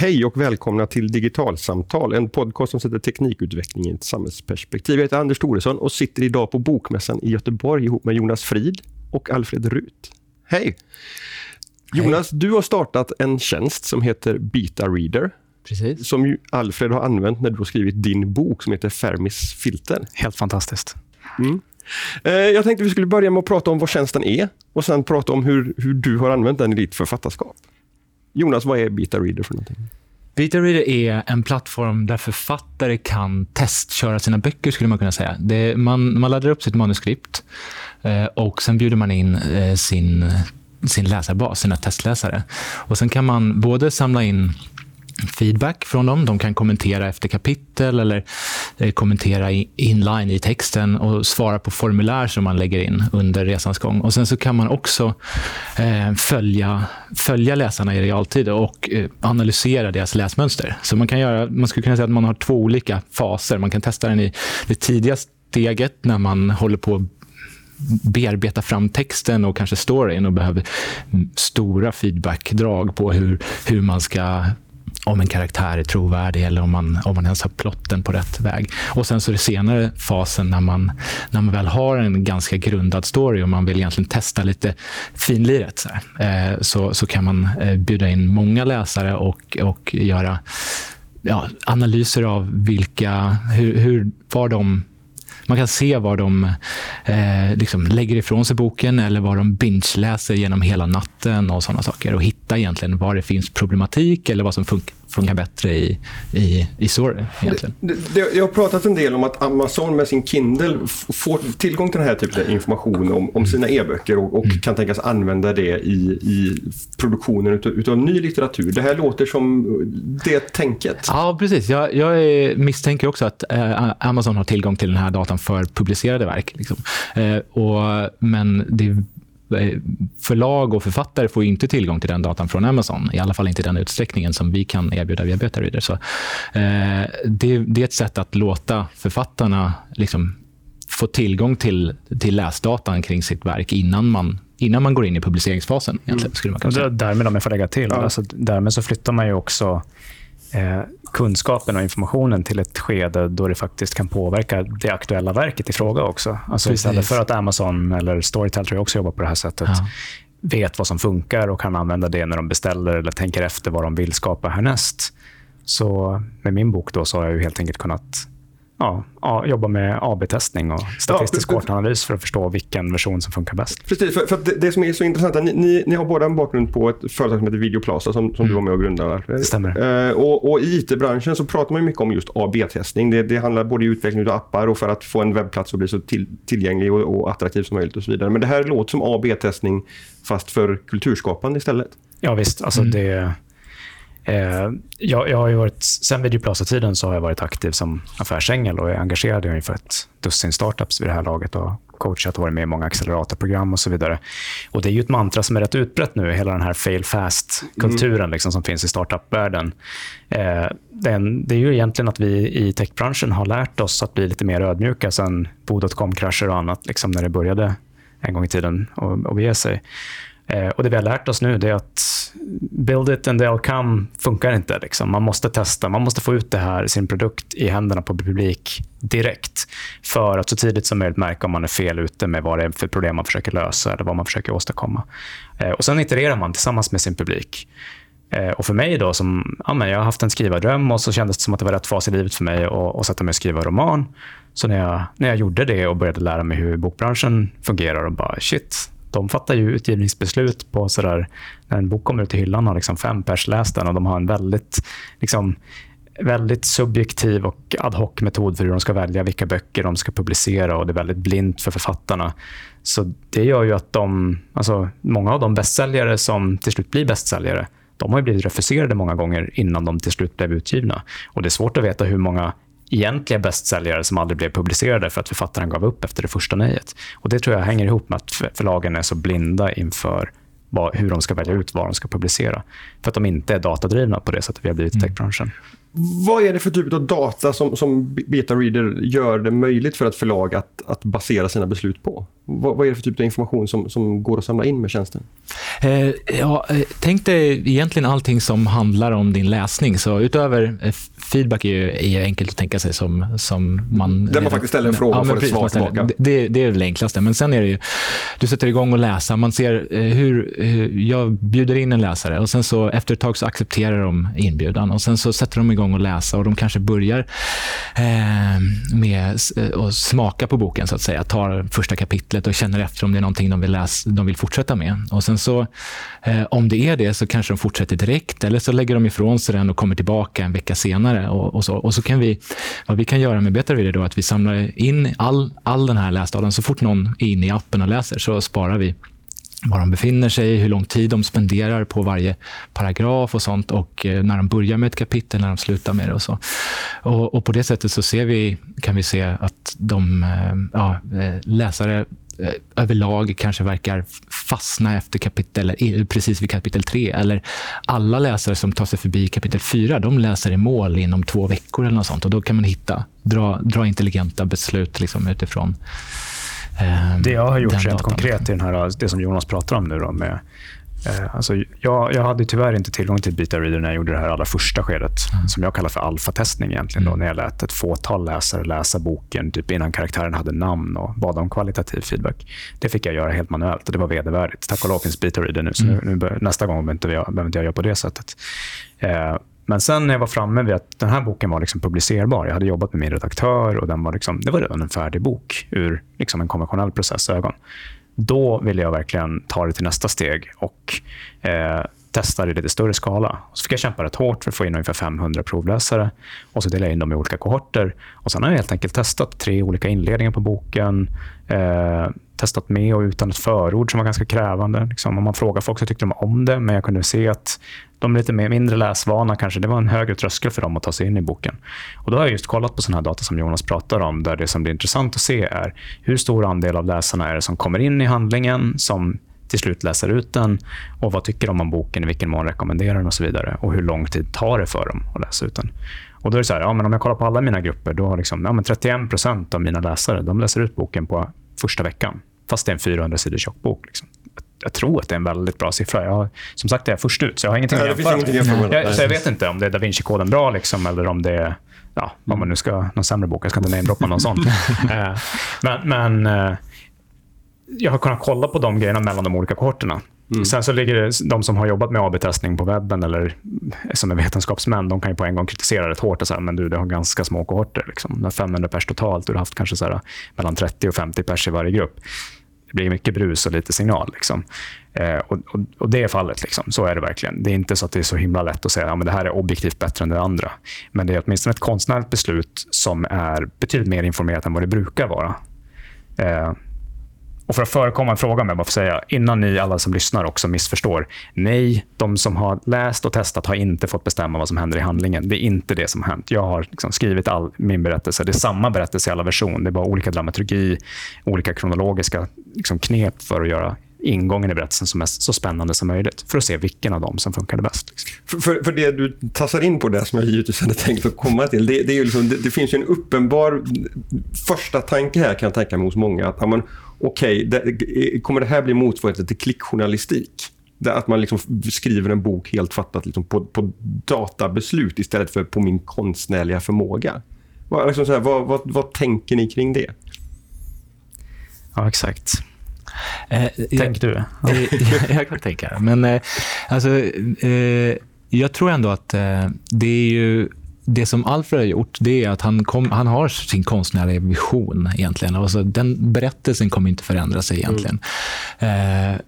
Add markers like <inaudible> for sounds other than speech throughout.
Hej och välkomna till Digitalsamtal, en podcast som sätter teknikutveckling i ett samhällsperspektiv. Jag heter Anders Thoresson och sitter idag på Bokmässan i Göteborg ihop med Jonas Frid och Alfred Rut. Hej! Jonas, Hej. du har startat en tjänst som heter Beta Reader. Precis. Som Alfred har använt när du har skrivit din bok som heter Fermis filter. Helt fantastiskt. Mm. Eh, jag tänkte vi skulle börja med att prata om vad tjänsten är och sen prata om hur, hur du har använt den i ditt författarskap. Jonas, vad är Beta Reader för någonting? Beta Reader är en plattform där författare kan testköra sina böcker, skulle man kunna säga. Det, man, man laddar upp sitt manuskript eh, och sen bjuder man in eh, sin, sin läsarbas, sina testläsare. Och sen kan man både samla in feedback från dem. De kan kommentera efter kapitel eller Eh, kommentera inline i texten och svara på formulär som man lägger in under resans gång. Och Sen så kan man också eh, följa, följa läsarna i realtid och eh, analysera deras läsmönster. Så man, kan göra, man skulle kunna säga att man har två olika faser. Man kan testa den i det tidiga steget när man håller på bearbeta fram texten och kanske storyn och behöver stora feedbackdrag på hur, hur man ska om en karaktär är trovärdig eller om man, om man ens har plotten på rätt väg. Och sen så är det senare fasen när man, när man väl har en ganska grundad story och man vill egentligen testa lite finliret så, eh, så, så, kan man eh, bjuda in många läsare och, och göra ja, analyser av vilka, hur, hur, var de man kan se var de eh, liksom lägger ifrån sig boken eller var de binge-läser genom hela natten och sådana saker och hitta egentligen var det finns problematik eller vad som funkar funkar bättre i, i, i story. Egentligen. Det, det, jag har pratat en del om att Amazon med sin Kindle får tillgång till den här typen av information om, om sina e-böcker och, och mm. kan tänkas använda det i, i produktionen utav, utav, ny litteratur. Det här låter som det tänket. Ja, precis. Jag, jag är, misstänker också att eh, Amazon har tillgång till den här datan för publicerade verk. Liksom. Eh, och, men det förlag och författare får inte tillgång till den datan från Amazon. I alla fall inte i den utsträckningen som vi kan erbjuda via Beta. Så, eh, det, det, är ett sätt att låta författarna liksom, få tillgång till, till läsdatan kring sitt verk innan man innan man går in i publiceringsfasen. Egentligen, skulle man kunna säga. Därmed, om jag får lägga till, ja. alltså, därmed så flyttar man ju också eh, kunskapen och informationen till ett skede då det faktiskt kan påverka det aktuella verket i fråga också. Alltså istället för att Amazon eller Storytel tror jag också jobbar på det här sättet, ja. vet vad som funkar och kan använda det när de beställer eller tänker efter vad de vill skapa härnäst. Så med min bok då så har jag helt enkelt kunnat ja, jobba med AB-testning och statistisk ja, för att förstå vilken version som funkar bäst. Precis, för, för det, det, som är så intressant är att ni, ni, ni, har båda en bakgrund på ett företag som heter Videoplaza som, som mm. du var med och grundade. Det stämmer. Eh, och, och, I IT-branschen så pratar man mycket om just AB-testning. Det, det, handlar både om utveckling av appar och för att få en webbplats att bli så till, tillgänglig och, och attraktiv som möjligt och så vidare. Men det här låter som AB-testning fast för kulturskapande istället. Ja visst, alltså mm. det Eh, jag, jag har varit, sen Videoplaza-tiden så har jag varit aktiv som affärsängel och är engagerad i ungefär ett dussin startups vid det här laget och coachat och varit med i många acceleratorprogram och så vidare. Och Det är ju ett mantra som är rätt utbrett nu, hela den här fail fast-kulturen mm. liksom, som finns i startup-världen. Eh, den, det är ju egentligen att vi i techbranschen har lärt oss att bli lite mer ödmjuka sen bo.com-krascher och annat, liksom när det började en gång i tiden att bege sig. Eh, och Det vi har lärt oss nu är att build it and they'll come funkar inte. Liksom. Man måste testa, man måste få ut det här, sin produkt i händerna på publik direkt för att så tidigt som möjligt märka om man är fel ute med vad det är för problem man försöker lösa eller vad man försöker åstadkomma. Eh, och Sen itererar man tillsammans med sin publik. Eh, och för mig då, som, ja, men jag har haft en skrivardröm och så kändes det som att det var rätt fas i livet för mig att, att sätta mig och skriva roman. Så när jag, när jag gjorde det och började lära mig hur bokbranschen fungerar och bara shit, de fattar ju utgivningsbeslut på sådär, när en bok kommer ut i hyllan har liksom fem pers läst den och de har en väldigt, liksom, väldigt subjektiv och ad hoc-metod för hur de ska välja vilka böcker de ska publicera och det är väldigt blint för författarna. Så det gör ju att de, alltså, många av de bästsäljare som till slut blir bästsäljare, de har blivit refuserade många gånger innan de till slut blev utgivna. Och Det är svårt att veta hur många egentliga bästsäljare som aldrig blev publicerade för att författaren gav upp efter det första nejet. Och Det tror jag hänger ihop med att förlagen är så blinda inför vad, hur de ska välja ut vad de ska publicera. För att de inte är datadrivna på det sättet vi har blivit i mm. techbranschen. Vad är det för typ av data som, som Beta Reader gör det möjligt för ett förlag att, att basera sina beslut på? Vad, vad är det för typ av information som, som går att samla in med tjänsten? Eh, ja, eh, tänk dig egentligen allting som handlar om din läsning. Så utöver eh, feedback är ju är enkelt att tänka sig som, som man... Där man faktiskt ställer en fråga och får ett svar tillbaka. Det, det är det enklaste. Men sen är det ju, du sätter igång och läsa. Man ser eh, hur, hur, jag bjuder in en läsare och sen så efter ett tag så accepterar de inbjudan och sen så sätter de igång och läsa och de kanske börjar eh, med att eh, smaka på boken så att säga. Tar första kapitlet och känner efter om det är någonting de vill, läsa, de vill fortsätta med. Och sen så, eh, om det är det så kanske de fortsätter direkt eller så lägger de ifrån sig den och kommer tillbaka en vecka senare. Och, och så, och så kan vi, vad vi kan göra med BetaReader då att vi samlar in all, all den här läsdatan. Så fort någon är inne i appen och läser så sparar vi var de befinner sig, hur lång tid de spenderar på varje paragraf och sånt och eh, när de börjar med ett kapitel, när de slutar med det och så. Och, och på det sättet så ser vi, kan vi se att de eh, ja, eh, läsare överlag kanske verkar fastna efter kapitel, precis vid kapitel 3. Eller alla läsare som tar sig förbi kapitel 4, de läser i mål inom två veckor eller något sånt. Och då kan man hitta, dra, dra intelligenta beslut liksom utifrån det jag har gjort rent konkret i den här, det som Jonas pratar om nu då, med Eh, alltså, jag, jag hade tyvärr inte tillgång till Beta Reader när jag gjorde det här allra första skedet, mm. som jag kallar för alfatestning egentligen. Då, mm. när jag lät ett fåtal läsare läsa boken typ innan karaktären hade namn och bad om kvalitativ feedback. Det fick jag göra helt manuellt och det var vedervärdigt. Tack och lov finns Beta Reader nu, så mm. nu, nu, nästa gång behöver inte, jag, behöver inte jag göra på det sättet. Eh, men sen när jag var framme vid att den här boken var liksom publicerbar, jag hade jobbat med min redaktör och den var liksom, det var redan en färdig bok ur liksom en konventionell process ögon. Då ville jag verkligen ta det till nästa steg och eh, testa det i lite större skala. Så fick jag kämpa rätt hårt för att få in ungefär 500 provläsare. Och så delade jag in dem i olika kohorter. Och sen har jag helt enkelt testat tre olika inledningar på boken. Eh, testat med och utan ett förord som var ganska krävande. Liksom, om man frågar folk så tyckte de om det, men jag kunde se att de lite mer, mindre läsvana kanske, det var en högre tröskel för dem att ta sig in i boken. Och Då har jag just kollat på sådana här data som Jonas pratar om, där det som blir intressant att se är hur stor andel av läsarna är det som kommer in i handlingen, som till slut läser ut den och vad tycker de om boken, i vilken mån rekommenderar den och så vidare. Och hur lång tid tar det för dem att läsa ut den. Och då är det så här, ja, men om jag kollar på alla mina grupper, då har liksom, ja, men 31 procent av mina läsare de läser ut boken på första veckan. Fast det är en 400 sidor tjock bok. Liksom. Jag tror att det är en väldigt bra siffra. Jag, som sagt, jag är först ut, så jag har ingenting att jämföra. Jag, så jag vet inte om det är Da Vinci-koden bra liksom, eller om det är ja, om man nu ska någon sämre bok. Jag ska inte namedroppa någon sån. <laughs> Eh, men, men eh, jag har kunnat kolla på de grejerna mellan de olika kohorterna. Mm. Sen så ligger det, de som har jobbat med AB-testning på webben eller som är vetenskapsmän, de kan ju på en gång kritisera rätt hårt. Och så men du, du har ganska små kohorter. Liksom. 500 pers totalt. Du har haft kanske så här, mellan 30 och 50 pers i varje grupp. Det blir mycket brus och lite signal. Liksom. Eh, och, och, och, Det är fallet. Liksom. Så är det verkligen. Det är inte så att det är så himla lätt att säga att ja, det här är objektivt bättre än det andra. Men det är åtminstone ett konstnärligt beslut som är betydligt mer informerat än vad det brukar vara. Eh, och för att förekomma en fråga, om jag bara får säga, innan ni alla som lyssnar också missförstår. Nej, de som har läst och testat har inte fått bestämma vad som händer i handlingen. Det är inte det som har hänt. Jag har liksom skrivit all min berättelse. Det är samma berättelse i alla versioner. Det är bara olika dramaturgi, olika kronologiska liksom knep för att göra ingången i berättelsen som är så spännande som möjligt för att se vilken av dem som funkade bäst. Liksom. För, för, för, det du tassar in på, det som jag givetvis hade tänkt att komma till, det, det är liksom, det, det, finns en uppenbar första tanke här kan jag tänka mig hos många. att man, okej, okay, kommer det här bli motsvarigheten till klickjournalistik? att man liksom skriver en bok helt fattat liksom på, på databeslut istället för på min konstnärliga förmåga. Vad, liksom här, vad, vad, vad tänker ni kring det? Ja, exakt. Eh, Tänk du? <laughs> Ja. jag kan tänka. Men eh, alltså, eh, jag tror ändå att eh, det är ju det som Alfred har gjort, det är att han, kom, han har sin konstnärliga vision egentligen. Alltså, den berättelsen kommer inte förändra sig egentligen. Mm. Eh,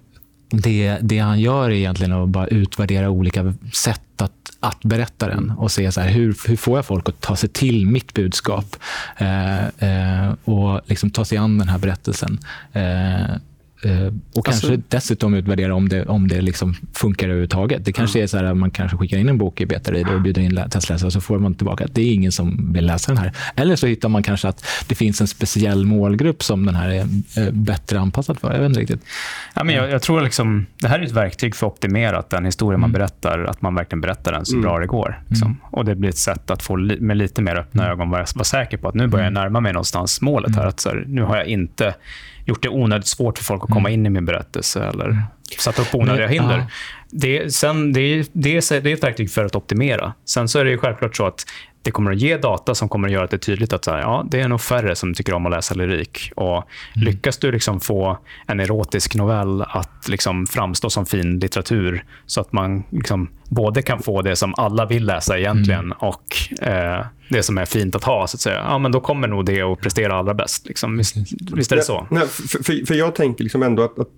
det, det han gör är egentligen att bara utvärdera olika sätt att, att berätta den och se så här, hur, hur får jag folk att ta sig till mitt budskap eh, eh, och liksom ta sig an den här berättelsen. Eh, och kanske alltså, dessutom utvärdera om det, om det liksom funkar överhuvudtaget. Det kanske mm. är så att man kanske skickar in en bok i beta och bjuder in testläsare så får man tillbaka att det är ingen som vill läsa den här. Eller så hittar man kanske att det finns en speciell målgrupp som den här är eh, bättre anpassad för. Jag vet inte riktigt. Ja, men jag, jag tror liksom, det här är ett verktyg för att optimera att den historia mm. man berättar, att man verkligen berättar den så mm. bra det går. Liksom. Mm. Och Det blir ett sätt att få li, med lite mer öppna mm. ögon vara, vara säker på att nu börjar jag mm. närma mig någonstans målet. här. Att så här, Nu har jag inte gjort det onödigt svårt för folk att komma in i min berättelse eller satt upp onödiga Men, hinder. Det, sen, det, det, är- det är ett verktyg för att optimera. Sen så är det ju självklart så att det kommer att ge data som kommer att göra att det är tydligt att så här, ja, det är nog färre som tycker om att läsa lyrik. Och Lyckas du liksom få en erotisk novell att liksom framstå som fin litteratur så att man liksom både kan få det som alla vill läsa egentligen och eh, det som är fint att ha, så att säga. Ja, men då kommer nog det att prestera allra bäst. Liksom. Visst, visst är det så? Nej, för, för, för jag tänker liksom ändå att, att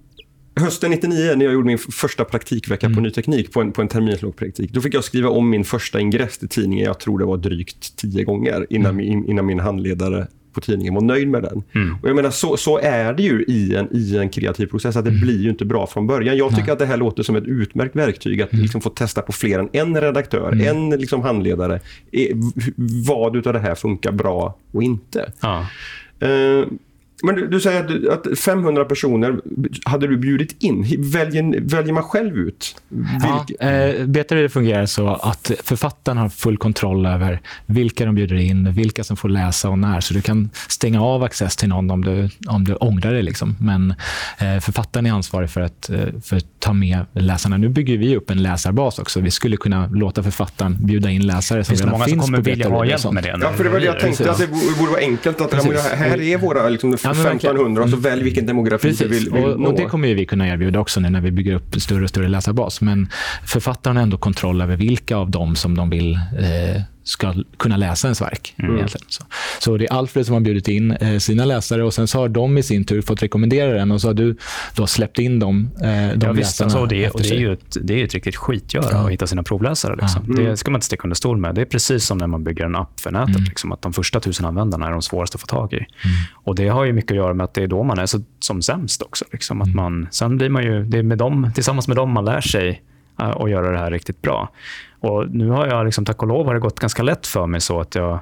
hösten 99 när jag gjorde min första praktikvecka Mm. på ny teknik på en, på en terminslång praktik, då fick jag skriva om min första ingress till tidningen. Jag tror det var drygt tio gånger innan, Mm. min, innan min handledare på tidningen var nöjd med den. Och jag menar, så, så är det ju i en, i en kreativ process, att det Mm. blir ju inte bra från början. Jag tycker att det här låter som ett utmärkt verktyg att Mm. liksom få testa på fler än en redaktör, en liksom handledare. Vad utav det här funkar bra och inte. Ja. Eh, men du, du säger att, att 500 personer hade du bjudit in. Väljer, väljer man själv ut? Ja, Vilka- eh, Beta fungerar så att författaren har full kontroll över vilka de bjuder in, vilka som får läsa och när. Så du kan stänga av access till någon om du, om du ångrar dig. Liksom. Men eh, författaren är ansvarig för att, eh, för att ta med läsarna. Nu bygger vi upp en läsarbas också. Vi skulle kunna låta författaren bjuda in läsare som Finns det redan många som finns kommer på vilja ha hjälp med det? Ja, för det var det jag tänkte. Att det borde vara enkelt. att Precis. ja, Här är våra liksom, Ja. 1500 och så välj vilken demografi du Precis, vill, vill och, nå. och det kommer ju vi kunna erbjuda också nu när vi bygger upp större och större läsarbas. Men författaren har ändå kontroll över vilka av dem som de vill eh, ska kunna läsa ens verk. Egentligen. Så, så det är Alfred som har bjudit in eh, sina läsare och sen så har de i sin tur fått rekommendera den och så har du då släppt in dem, eh, de Ja, visst, alltså, det, och det, är ju ett, det är ett riktigt skitgöra att hitta sina provläsare. Liksom. Det ska man inte sticka under stol med. Det är precis som när man bygger en app för nätet. Liksom, att de första tusen användarna är de svåraste att få tag i. Och Det har ju mycket att göra med att det är då man är så, som sämst också. Liksom. Att man, sen blir man ju, det är med dem, tillsammans med dem man lär sig Eh, och göra det här riktigt bra. Och Nu har jag, liksom, tack och lov, har det gått ganska lätt för mig så att jag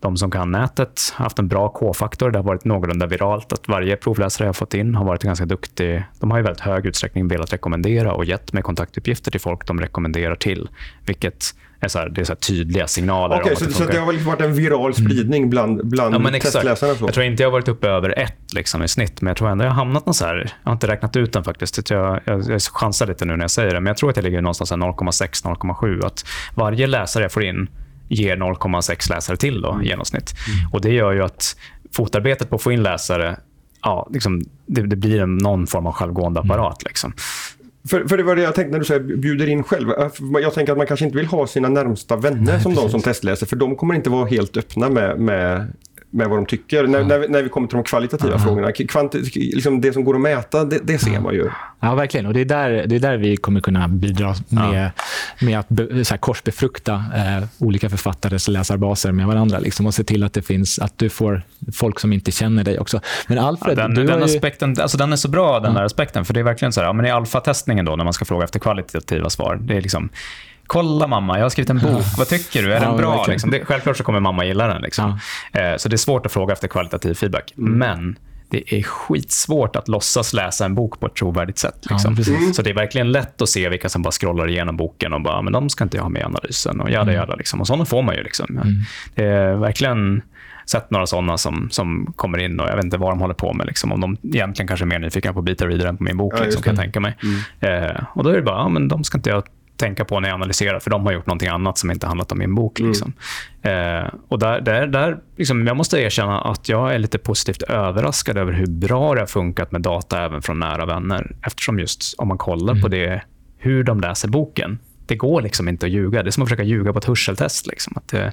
de som kan nätet har haft en bra K-faktor. Det har varit någorlunda viralt. att Varje provläsare jag har fått in har varit ganska duktig. De har i väldigt hög utsträckning velat rekommendera och gett mig kontaktuppgifter till folk de rekommenderar till. Vilket är, så här, det är så tydliga signaler. Okej, om att så, det så det har liksom varit en viral spridning bland, bland Ja, men testläsarna? Jag tror inte jag har varit uppe över ett liksom, i snitt, men jag tror ändå jag har hamnat någon så här. Jag har inte räknat ut den faktiskt. Jag, jag, jag chansar lite nu när jag säger det, men jag tror att jag ligger någonstans här 0,6-0,7. Att varje läsare jag får in ger 0,6 läsare till då, i genomsnitt. Och Det gör ju att fotarbetet på att få in läsare Ja, liksom, det, det blir en, någon form av självgående apparat. Liksom. För, för det var det jag tänkte när du säger bjuder in själv. Äh, Jag tänker att man kanske inte vill ha sina närmsta vänner som de som testläser. För de kommer inte vara helt öppna med, med, med vad de tycker. När, när, vi, när vi kommer till de kvalitativa frågorna. Kvanti, liksom det som går att mäta, det, det ser man ju. Ja, verkligen. Och det är där, det är där vi kommer kunna bidra med, med att be, så här, korsbefrukta eh, olika författares läsarbaser med varandra. Liksom, och se till att det finns att du får folk som inte känner dig också. Men Alfred, Den, du den, ju... aspekten, alltså den är så bra, den där aspekten. För det är verkligen så här, ja, men i alfatestningen då, när man ska fråga efter kvalitativa svar, det är liksom Kolla mamma, jag har skrivit en bok. Vad tycker du? Är Ja, den bra? Liksom? Det, självklart så kommer mamma gilla den. Liksom. Eh, så det är svårt att fråga efter kvalitativ feedback. Mm. Men det är skitsvårt att låtsas läsa en bok på ett trovärdigt sätt. Ja, Liksom. precis. så det är verkligen lätt att se vilka som bara scrollar igenom boken och bara, men de ska inte jag ha med i analysen. Och Mm. jada, jada, liksom. Och sådana får man ju. Liksom. Det är verkligen sett några sådana som, som kommer in och jag vet inte vad de håller på med. Liksom. Om de egentligen kanske är mer nyfikna på Beta Reader än på min bok, Ja, liksom, kan jag tänka mig. Eh, och då är det bara, ja, men de ska inte jag tänka på när jag analyserar, för de har gjort någonting annat som inte handlat om min bok. Liksom. Eh, och där, där, där, liksom, jag måste erkänna att jag är lite positivt överraskad över hur bra det har funkat med data även från nära vänner. Eftersom just om man kollar på det, hur de läser boken, det går liksom inte att ljuga. Det är som att försöka ljuga på ett hörseltest. Liksom. Att det,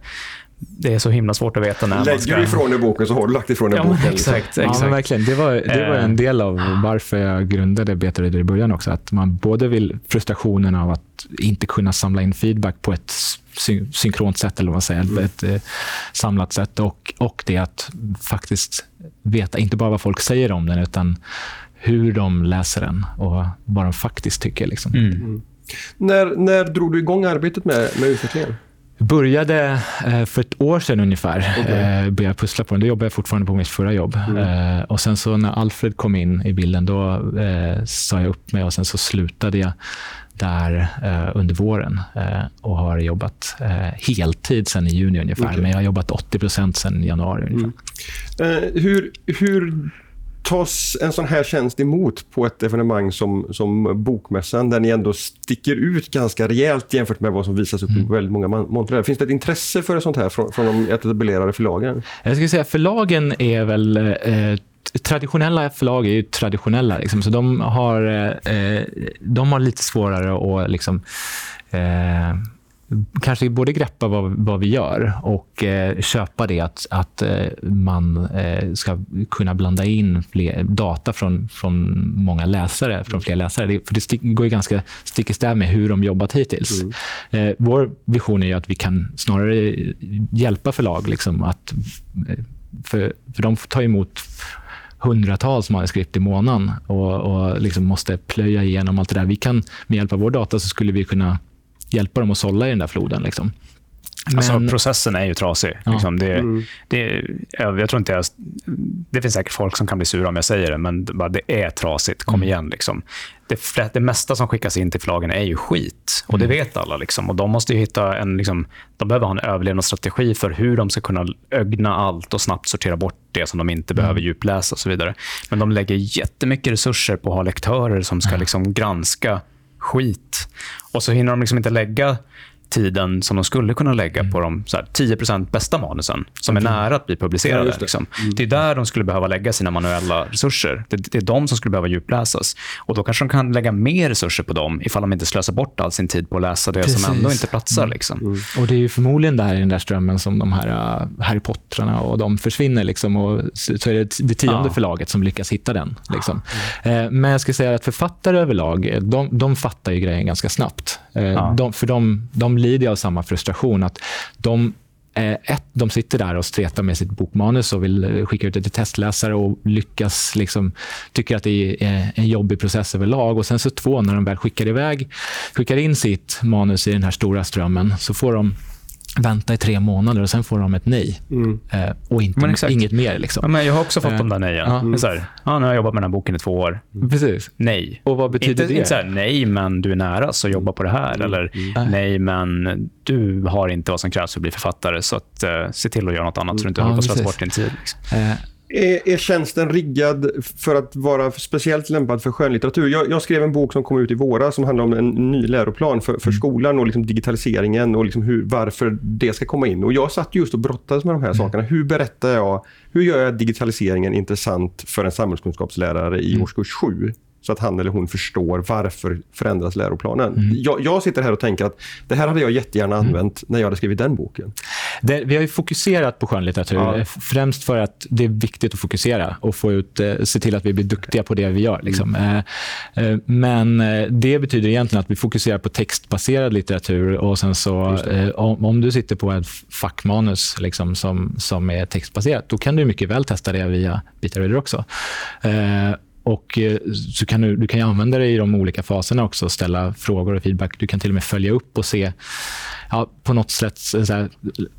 det är så himla svårt att veta när man Lägger ska... du ifrån dig boken så har du lagt ifrån dig Ja, boken. liksom. exakt. Ja, exakt. men verkligen. Det var, det var Eh. en del av varför jag grundade Beta Reader i början också. Att man både vill frustrationen av att inte kunna samla in feedback på ett syn- synkront sätt, eller vad man säger, ett eh, samlat sätt. Och, och det att faktiskt veta, inte bara vad folk säger om den, utan hur de läser den och vad de faktiskt tycker. Liksom. Mm. När, när drog du igång arbetet med, med utvecklingen? Började eh, för ett år sedan ungefär. Eh, började pussla på den. Då jobbade jag fortfarande på mitt förra jobb. Eh, och sen så när Alfred kom in i bilden, då sa jag upp mig och sen så slutade jag där under våren och har jobbat heltid sen i juni ungefär. Okej. Men jag har jobbat 80 procent sen januari ungefär. Eh, hur, hur tas en sån här tjänst emot på ett evenemang som, som Bokmässan, där ni ändå sticker ut ganska rejält jämfört med vad som visas upp mm. i väldigt många montrar? Finns det ett intresse för sånt här från, från de etablerade förlagen? Jag skulle säga förlagen är väl eh, traditionella förlag är ju traditionella. Liksom, så de har, eh, de har lite svårare att liksom, eh, kanske både greppa vad, vad vi gör och eh, köpa det att, att eh, man eh, ska kunna blanda in fler, data från, från många läsare, från fler läsare. Det, för det stick, går ju ganska stick i stäv med hur de jobbat hittills. Mm. Eh, vår vision är att vi kan snarare hjälpa förlag liksom, att... Eh, för, för de tar emot hundratals manuskript i månaden och, och liksom måste plöja igenom allt det där. Vi kan, med hjälp av vår data så skulle vi kunna hjälpa dem att sålla i den där floden. Liksom. Alltså, Men, alltså, processen är ju trasig. Ja. Liksom det, mm. det, jag tror inte jag, det finns säkert folk som kan bli sura om jag säger det, men det är trasigt. Kom mm. igen. Liksom. Det, det mesta som skickas in till förlagen är ju skit. Och Det mm. vet alla. Liksom. Och De måste hitta en, liksom, de behöver ha en överlevnadsstrategi för hur de ska kunna ögna allt och snabbt sortera bort det som de inte mm. behöver djupläsa. och så vidare. Men de lägger jättemycket resurser på att ha lektörer som ska liksom, granska skit. Och så hinner de liksom inte lägga tiden som de skulle kunna lägga på de så här, 10% bästa manusen som är nära att bli publicerade. Ja, det. Liksom. Mm. det. är där de skulle behöva lägga sina manuella resurser. Det, det, är de som skulle behöva djupläsas. Och Då kanske de kan lägga mer resurser på dem ifall de inte slösar bort all sin tid på att läsa det Precis. som ändå inte platsar. Mm. Liksom. Mm. Och Det är förmodligen där i den där strömmen som de här uh, Harry Pottrarna och de försvinner. Liksom, och så är det det tionde ja. förlaget som lyckas hitta den. Liksom. Mm. Uh, men jag ska säga att författare överlag, de, de fattar ju grejen ganska snabbt. Uh, ja. de, för de, de lider jag av samma frustration. att de eh, ett, de sitter där och stretar med sitt bokmanus och vill eh, skicka ut det till testläsare och lyckas liksom, tycker att det är eh, en jobbig process överlag. Och sen så två, när de väl skickar iväg, skickar in sitt manus i den här stora strömmen så får de vänta i tre månader och sen får de ett nej. Mm. Eh, och inte, inget mer. Liksom. Ja, men jag har också fått eh, de där nejen. Ja. Mm. Så här, ja, nu har jag jobbat med den här boken i två år. Mm. Precis. Nej. Och vad betyder inte, det? Inte så här, nej, men du är nära, så jobba på det här. Mm. Eller mm. nej, men du har inte vad som krävs för att bli författare, så att, uh, se till att göra något annat så du inte ja, håller på att slösa bort din tid. Liksom. Är, är tjänsten riggad för att vara speciellt lämpad för skönlitteratur? Jag, jag, skrev en bok som kom ut i våras som handlar om en ny läroplan för, för mm. skolan och liksom digitaliseringen och liksom hur, varför det ska komma in. Och Jag satt just och brottades med de här mm. sakerna. Hur berättar jag, hur gör jag digitaliseringen intressant för en samhällskunskapslärare i mm. årskurs 7? Så att han eller hon förstår varför förändras läroplanen. Mm. Jag, jag, sitter här och tänker att det här hade jag jättegärna mm. använt mm. när jag hade skrivit den boken. Det, vi har fokuserat på skönlitteratur, ja. främst för att det är viktigt att fokusera och få ut, eh, se till att vi blir duktiga på det vi gör. Liksom. Mm. Eh, eh, men det betyder egentligen att vi fokuserar på textbaserad litteratur och sen så om, om, du sitter på ett fackmanus liksom, som, som är textbaserat, då kan du mycket väl testa det via Bitareader också. Och eh, så kan du, du kan använda det i de olika faserna också, ställa frågor och feedback. Du kan till och med följa upp och se ja, på något sätt här,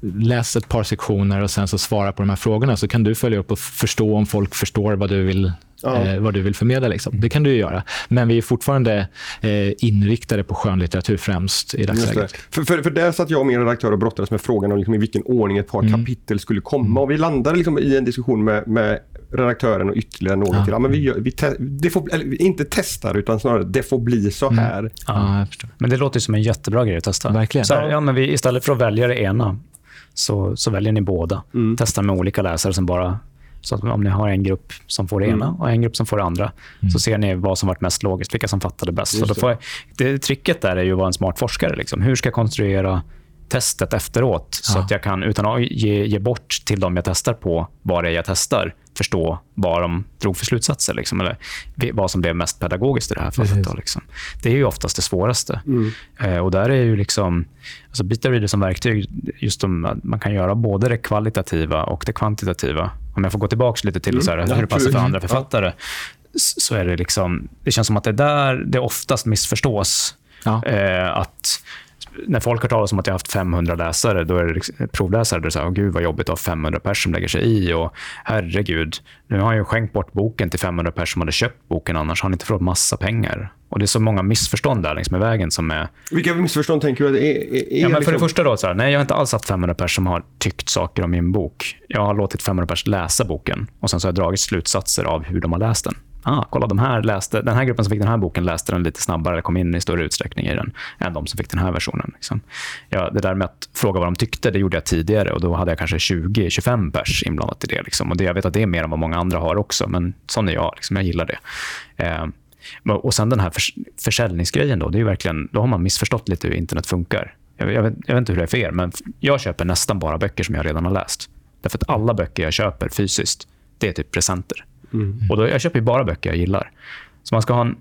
läs ett par sektioner och sen så svara på de här frågorna. Så kan du följa upp och förstå om folk förstår vad du vill ja. eh, vad du vill förmedla. Liksom. Det kan du göra. Men vi är fortfarande eh, inriktade på skönlitteratur främst i dagsläget. För, för, för där satt jag och min redaktör och brottades med frågan om liksom i vilken ordning ett par mm. kapitel skulle komma. Mm. Och vi landade liksom i en diskussion med, med redaktören och ytterligare någon ja. till. Ja, men vi gör, vi te, det får, eller, inte testar, utan snarare det får bli så mm. här. Mm. Ja, men det låter som en jättebra grej att testa. Verkligen. Så här, ja, men vi, istället för att välja det ena, så, så väljer ni båda. Mm. Testar med olika läsare som bara så att om ni har en grupp som får det ena mm. och en grupp som får det andra, mm. så ser ni vad som varit mest logiskt, vilka som fattade bäst. Så då får, det, tricket där är ju att vara en smart forskare. Liksom. Hur ska jag konstruera testet efteråt, ja. så att jag kan, utan att ge, ge bort till dem jag testar på vad det är jag testar, förstå vad de drog för slutsatser. Liksom, eller vad som blev mest pedagogiskt i det här fallet. Då, liksom. Det är ju oftast det svåraste. Mm. Eh, och där är ju liksom, alltså Beta Reader som verktyg, just de, man kan göra både det kvalitativa och det kvantitativa. Om jag får gå tillbaka lite till mm. så här, hur det passar för andra författare, så är det liksom, det känns som att det där det oftast missförstås. Ja. Eh, att när folk har talat om att jag har haft 500 läsare, då är det liksom, provläsare, då är det så här, gud vad jobbigt att ha 500 personer som lägger sig i och herregud, nu har jag skänkt bort boken till 500 personer som hade köpt boken annars har ni inte förlorat massa pengar. Och Det är så många missförstånd där längs med vägen. som är... Vilka missförstånd tänker du? Är, är, är ja, men För liksom... det första, då, så här, nej, jag har inte alls haft 500 personer som har tyckt saker om min bok. Jag har låtit 500 personer läsa boken och sen så har jag dragit slutsatser av hur de har läst den. Ah, kolla, de här läste, den här gruppen som fick den här boken läste den lite snabbare, eller kom in i större utsträckning i den, än de som fick den här versionen. Liksom. Ja, det där med att fråga vad de tyckte, det gjorde jag tidigare och då hade jag kanske 20-25 pers inblandat i det. Liksom. Och det. Jag vet att det är mer än vad många andra har också, men sån är jag. Liksom. Jag gillar det. Eh, och sen den här förs försäljningsgrejen, då, det är verkligen, då har man missförstått lite hur internet funkar. Jag, jag, vet, jag vet inte hur det är för er, men jag köper nästan bara böcker som jag redan har läst. Därför att alla böcker jag köper fysiskt, det är typ presenter. Mm. Och då, jag köper bara böcker jag gillar. Så man ska ha en,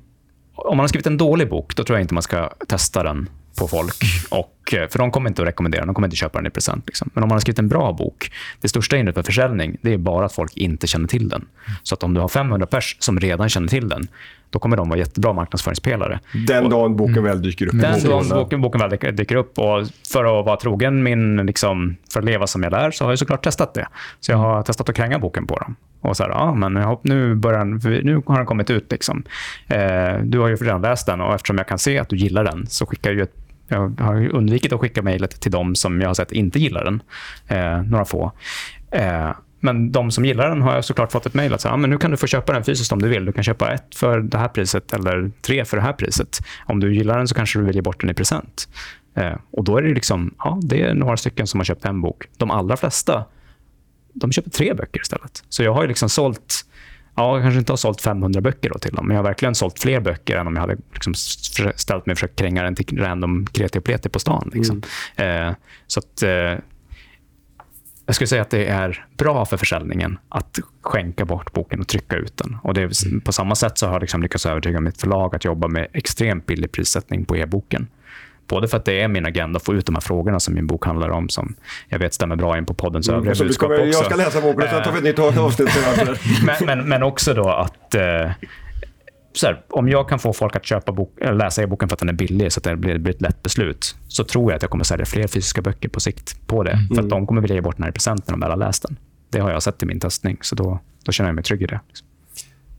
om man har skrivit en dålig bok, då tror jag inte man ska testa den på folk. Och, för de kommer inte att rekommendera de kommer inte köpa den i present. Liksom. Men om man har skrivit en bra bok, det största hindret för försäljning, det är bara att folk inte känner till den. Så att om du har 500 pers som redan känner till den, då kommer de vara jättebra marknadsföringspelare. Den dagen boken väl dyker upp. Den dagen boken, boken väl dyker upp. Och för att vara trogen min, liksom, för att leva som jag lär, så har jag såklart testat det. Så jag har testat att kränga boken på dem. Och så här, ja, men jag hopp, nu, börjar, nu har den kommit ut. Liksom. Eh, du har ju redan läst den och eftersom jag kan se att du gillar den så skickar jag ett jag har undvikit att skicka mejlet till de som jag har sett inte gillar den. Eh, några få. Eh, men de som gillar den har jag såklart fått ett mejl att säga, ah, men nu kan du få köpa den fysiskt om du vill. Du kan köpa ett för det här priset eller tre för det här priset. Om du gillar den så kanske du vill ge bort den i present. Eh, och då är det liksom, ja, det är några stycken som har köpt en bok. De allra flesta, de köper tre böcker istället. Så jag har ju liksom sålt Ja, jag kanske inte har sålt 500 böcker då till dem, men jag har verkligen sålt fler böcker än om jag hade liksom ställt mig och försökt kränga den till random kreti och pleti på stan. Liksom. Mm. Eh, så att, eh, jag skulle säga att det är bra för försäljningen att skänka bort boken och trycka ut den. Och det mm. På samma sätt så har jag liksom lyckats övertyga mitt förlag att jobba med extremt billig prissättning på e-boken. Både för att det är min agenda att få ut de här frågorna som min bok handlar om, som jag vet stämmer bra in på poddens mm, övriga budskap också. Jag ska läsa boken och sen tar vi ett nytt avsnitt. <laughs> men, men, men också då att eh, här, om jag kan få folk att köpa bok, läsa e-boken för att den är billig, så att det blir, blir ett lätt beslut, så tror jag att jag kommer sälja fler fysiska böcker på sikt på det. Mm. För att de kommer vilja ge bort den här presenten när de väl har läst den. Det har jag sett i min testning, så då, då känner jag mig trygg i det.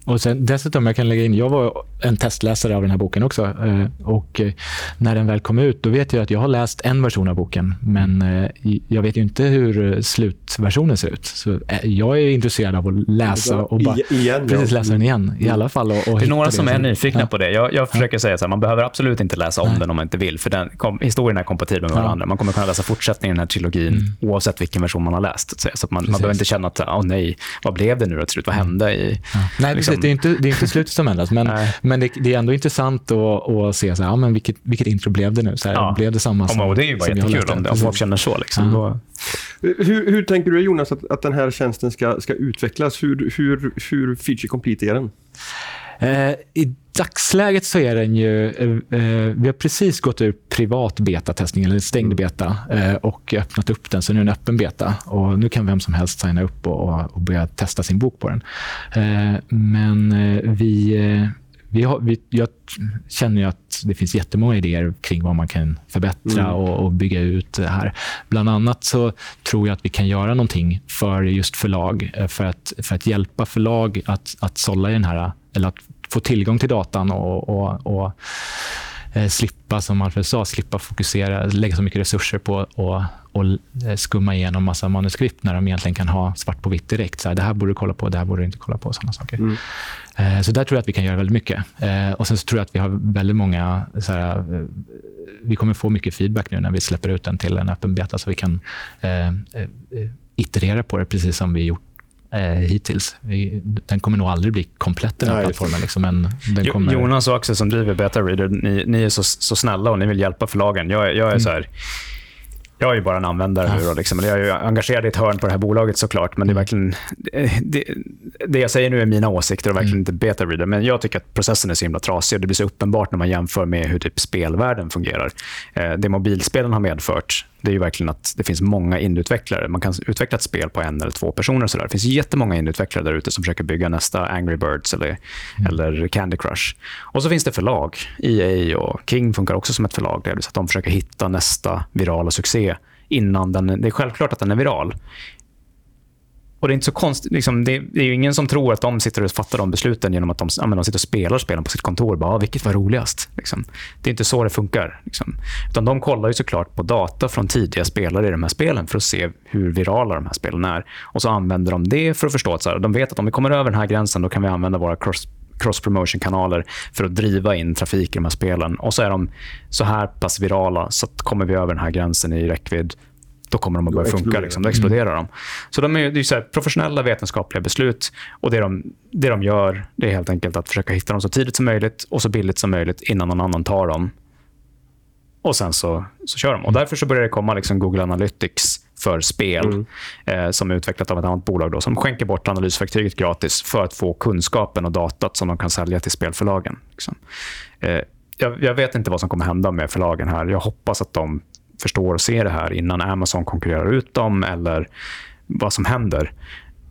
Och sen, dessutom, jag kan lägga in, jag var en testläsare av den här boken också. Eh, och eh, när den väl kom ut, då vet jag att jag har läst en version av boken, men eh, jag vet ju inte hur slutversionen ser ut. Så jag är intresserad av att läsa och bara igen, precis läsa den igen i alla fall. Och, och det är några som är nyfikna ja. på det. Jag, jag försöker ja. säga att man behöver absolut inte läsa om Nej. den om man inte vill, för den, kom, historien är kompatibel med ja. varandra. Man kommer kunna läsa fortsättningen i den här trilogin mm. oavsett vilken version man har läst. Så, att man, man behöver inte känna att, åh oh, nej, vad blev det nu då till slut? Vad mm. hände? I, Nej, liksom, det är inte, det är inte slutet som ändras, men, <laughs> men det, det, är ändå intressant att, att se så här, ja, men vilket, vilket intro blev det nu. Så här, ja. Blev det samma som, och Det är ju bara jättekul om, om folk känner så. Liksom. Ja. Hur, hur, tänker du Jonas att, att den här tjänsten ska, ska utvecklas? Hur, hur, hur feature complete är den? Eh, I dagsläget så är den ju... Eh, eh, vi har precis gått ur privat betatestning, eller stängd mm. beta, eh, och öppnat upp den, så nu är den öppen beta. Och nu kan vem som helst signa upp och, och börja testa sin bok på den. Eh, men eh, vi... Vi har, vi, jag känner ju att det finns jättemånga idéer kring vad man kan förbättra mm. och, och, bygga ut det här. Bland annat så tror jag att vi kan göra någonting för just förlag, för att, för att hjälpa förlag att, att sålla i den här eller att få tillgång till datan och, och, och eh, slippa, som Alfred sa, slippa fokusera, lägga så mycket resurser på att eh, skumma igenom massa manuskript när de egentligen kan ha svart på vitt direkt. Så här, det här borde du kolla på, det här borde du inte kolla på. Såna saker. Mm. Eh, så där tror jag att vi kan göra väldigt mycket. Och Sen tror jag att vi har väldigt många... Så här, vi kommer få mycket feedback nu när vi släpper ut den till en öppen beta, så vi kan eh, iterera på det, precis som vi gjort eh, hittills. Den kommer nog aldrig bli komplett, den här Nej, plattformen. Liksom, men den kommer... Jonas och Axel som driver Beta Reader, ni, ni är så, så snälla och ni vill hjälpa förlagen. Jag, jag är mm. så här, jag är ju bara en användare nu. Då, liksom. Jag är ju engagerad i ett hörn på det här bolaget såklart. Men det är mm. verkligen... Det, det jag säger nu är mina åsikter och verkligen mm. inte beta-reader. Men jag tycker att processen är så himla trasig. Och det blir så uppenbart när man jämför med hur typ spelvärlden fungerar. Eh, det mobilspelen har medfört det är ju verkligen att det finns många indieutvecklare. Man kan utveckla ett spel på en eller två personer. Så där. Det finns jättemånga indieutvecklare där ute som försöker bygga nästa Angry Birds eller, mm. eller Candy Crush. Och så finns det förlag. EA och King funkar också som ett förlag. Så att de försöker hitta nästa virala succé innan den... Det är självklart att den är viral och det är inte så konstigt. Liksom, det, det, är ju ingen som tror att de sitter och fattar de besluten genom att de, ja, de sitter och spelar spelen på sitt kontor. Bara, ah, vilket var roligast? Liksom. Det är inte så det funkar. Liksom. Utan de kollar ju såklart på data från tidiga spelare i de här spelen för att se hur virala de här spelen är. Och så använder de det för att förstå att så här, de vet att om vi kommer över den här gränsen, då kan vi använda våra cross cross-promotion-kanaler för att driva in trafik i de här spelen. Och så är de så här pass virala, så att kommer vi över den här gränsen i räckvidd, då kommer de att börja funka. Liksom. Då exploderar de. Så de är, det är så professionella vetenskapliga beslut. Och det de, det de gör det är helt enkelt att försöka hitta dem så tidigt som möjligt och så billigt som möjligt innan någon annan tar dem. Och sen så, så kör de. Och därför så börjar det komma liksom Google Analytics för spel mm. eh, som är utvecklat av ett annat bolag då, som skänker bort analysverktyget gratis för att få kunskapen och datat som de kan sälja till spelförlagen. Liksom. Eh, jag, jag, vet inte vad som kommer hända med förlagen här. Jag hoppas att de förstår och ser det här innan Amazon konkurrerar ut dem eller vad som händer.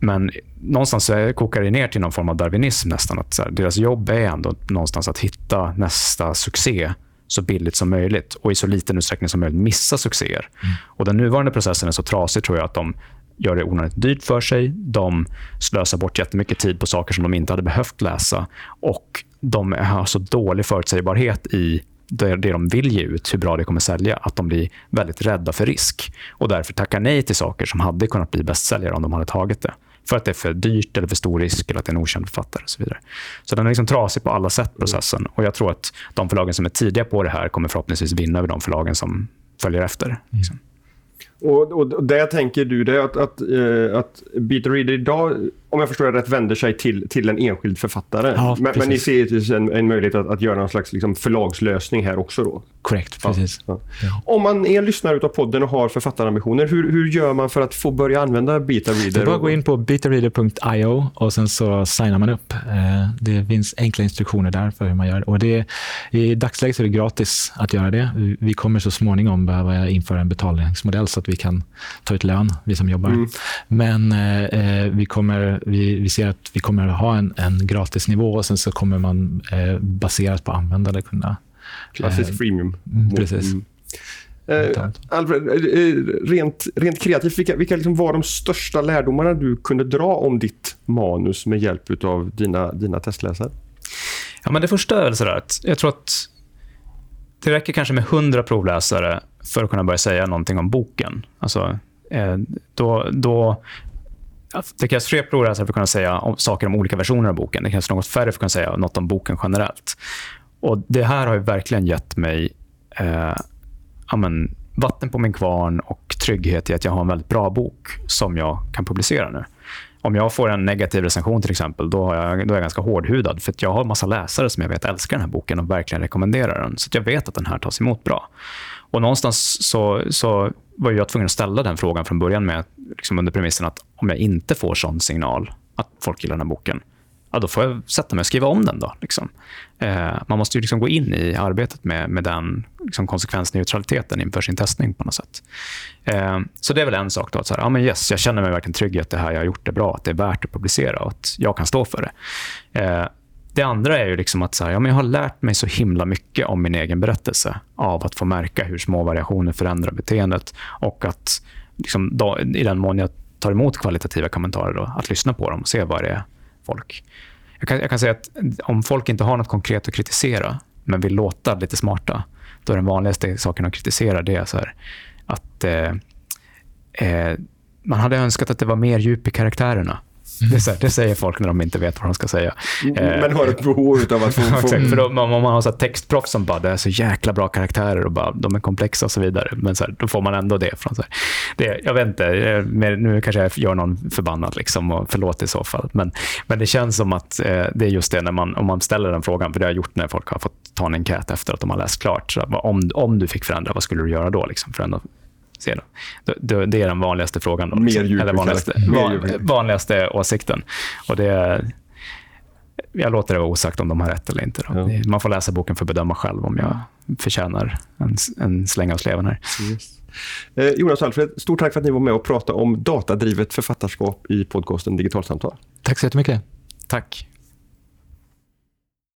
Men någonstans kokar det ner till någon form av darwinism nästan. Att här, deras jobb är ändå någonstans att hitta nästa succé så billigt som möjligt och i så liten utsträckning som möjligt missa succéer. Mm. Och Den nuvarande processen är så trasig tror jag att de gör det onödigt dyrt för sig. De slösar bort jättemycket tid på saker som de inte hade behövt läsa. Och de har så dålig förutsägbarhet i det, det de vill ge ut, hur bra det kommer sälja, att de blir väldigt rädda för risk och därför tackar nej till saker som hade kunnat bli bästsäljare om de hade tagit det. För att det är för dyrt eller för stor risk eller att det är en okänd författare. och Så vidare. Så den är liksom trasig på alla sätt, processen. Och jag tror att de förlagen som är tidiga på det här kommer förhoppningsvis vinna över de förlagen som följer efter. Liksom. Mm och, och det tänker du det att, att, äh, att Beat Reader idag om jag förstår det rätt, vänder sig till, till en enskild författare. Ja, men, men, ni ser en, en möjlighet att, att göra någon slags liksom, förlagslösning här också? då? Korrekt, precis. Ja, ja. Om man är lyssnare av podden och har författarambitioner, hur, hur gör man för att få börja använda Beta Reader? Det är bara att gå in på betareader.io och sen så signar man upp. Eh, det finns enkla instruktioner där för hur man gör. Och det. I dagsläget är det gratis att göra det. Vi kommer så småningom behöva införa en betalningsmodell så att vi kan ta ut lön, vi som jobbar. Mm. Men eh, eh vi kommer vi, vi ser att vi kommer att ha en, en gratisnivå och sen så kommer man eh, baserat på användare kunna... Klassisk eh, freemium. Mm, precis. Mm. Eh, Alfred, eh, eh, rent, rent kreativt, vilka, vilka liksom var de största lärdomarna du kunde dra om ditt manus med hjälp av dina, dina testläsare? Ja, men det första är väl sådär att jag tror att det räcker kanske med 100 provläsare för att kunna börja säga någonting om boken. Alltså, eh, då, då det krävs fler provläsare för att kunna säga om, saker om olika versioner av boken. Det krävs något färre för att kunna säga något om boken generellt. Och Det här har verkligen gett mig eh, amen, vatten på min kvarn och trygghet i att jag har en väldigt bra bok som jag kan publicera nu. Om jag får en negativ recension till exempel, då, jag, då är jag ganska hårdhudad. För jag har en massa läsare som jag vet älskar den här boken och verkligen rekommenderar den. Så jag vet att den här tas emot bra. Och någonstans så, så var jag tvungen att ställa den frågan från början med liksom under premissen att om jag inte får sån signal att folk gillar den här boken, ja, då får jag sätta mig och skriva om den. Då, liksom. eh, man måste ju liksom gå in i arbetet med, med den liksom konsekvensneutraliteten inför sin testning på något sätt. Eh, så det är väl en sak. Då, att så här, ja, men yes, jag känner mig verkligen trygg i att det här jag har gjort är bra, att det är värt att publicera och att jag kan stå för det. Eh, det andra är ju liksom att så här, ja, men jag har lärt mig så himla mycket om min egen berättelse av att få märka hur små variationer förändrar beteendet och att liksom, då, i den mån jag tar emot kvalitativa kommentarer, då, att lyssna på dem och se vad det är folk... Jag kan, jag kan säga att om folk inte har något konkret att kritisera men vill låta lite smarta, då är den vanligaste saken att kritisera det är så här, att eh, eh, man hade önskat att det var mer djup i karaktärerna. Det, här, det, säger folk när de inte vet vad de ska säga. Mm, men har ett behov av att få... <laughs> få... för då, om man har så textproffs som bara, det är så jäkla bra karaktärer och bara, de är komplexa och så vidare. Men så här, då får man ändå det. Från så här. det jag vet inte, nu kanske jag gör någon förbannad, liksom, och förlåt i så fall. Men, men det känns som att eh, det är just det, när man, om man ställer den frågan, för det har jag gjort när folk har fått ta en enkät efter att de har läst klart. Så, om, om du fick förändra, vad skulle du göra då? Liksom, förändra Se då. Det är den vanligaste frågan. Då, liksom. Mer Eller vanligaste, van, vanligaste åsikten. Och det, jag låter det vara osagt om de har rätt eller inte. Ja. Man får läsa boken för att bedöma själv om jag förtjänar en, en släng av sleven här. Yes. Eh, Jonas och Alfred, stort tack för att ni var med och pratade om datadrivet författarskap i podcasten Digitalsamtal. Tack så jättemycket. Tack.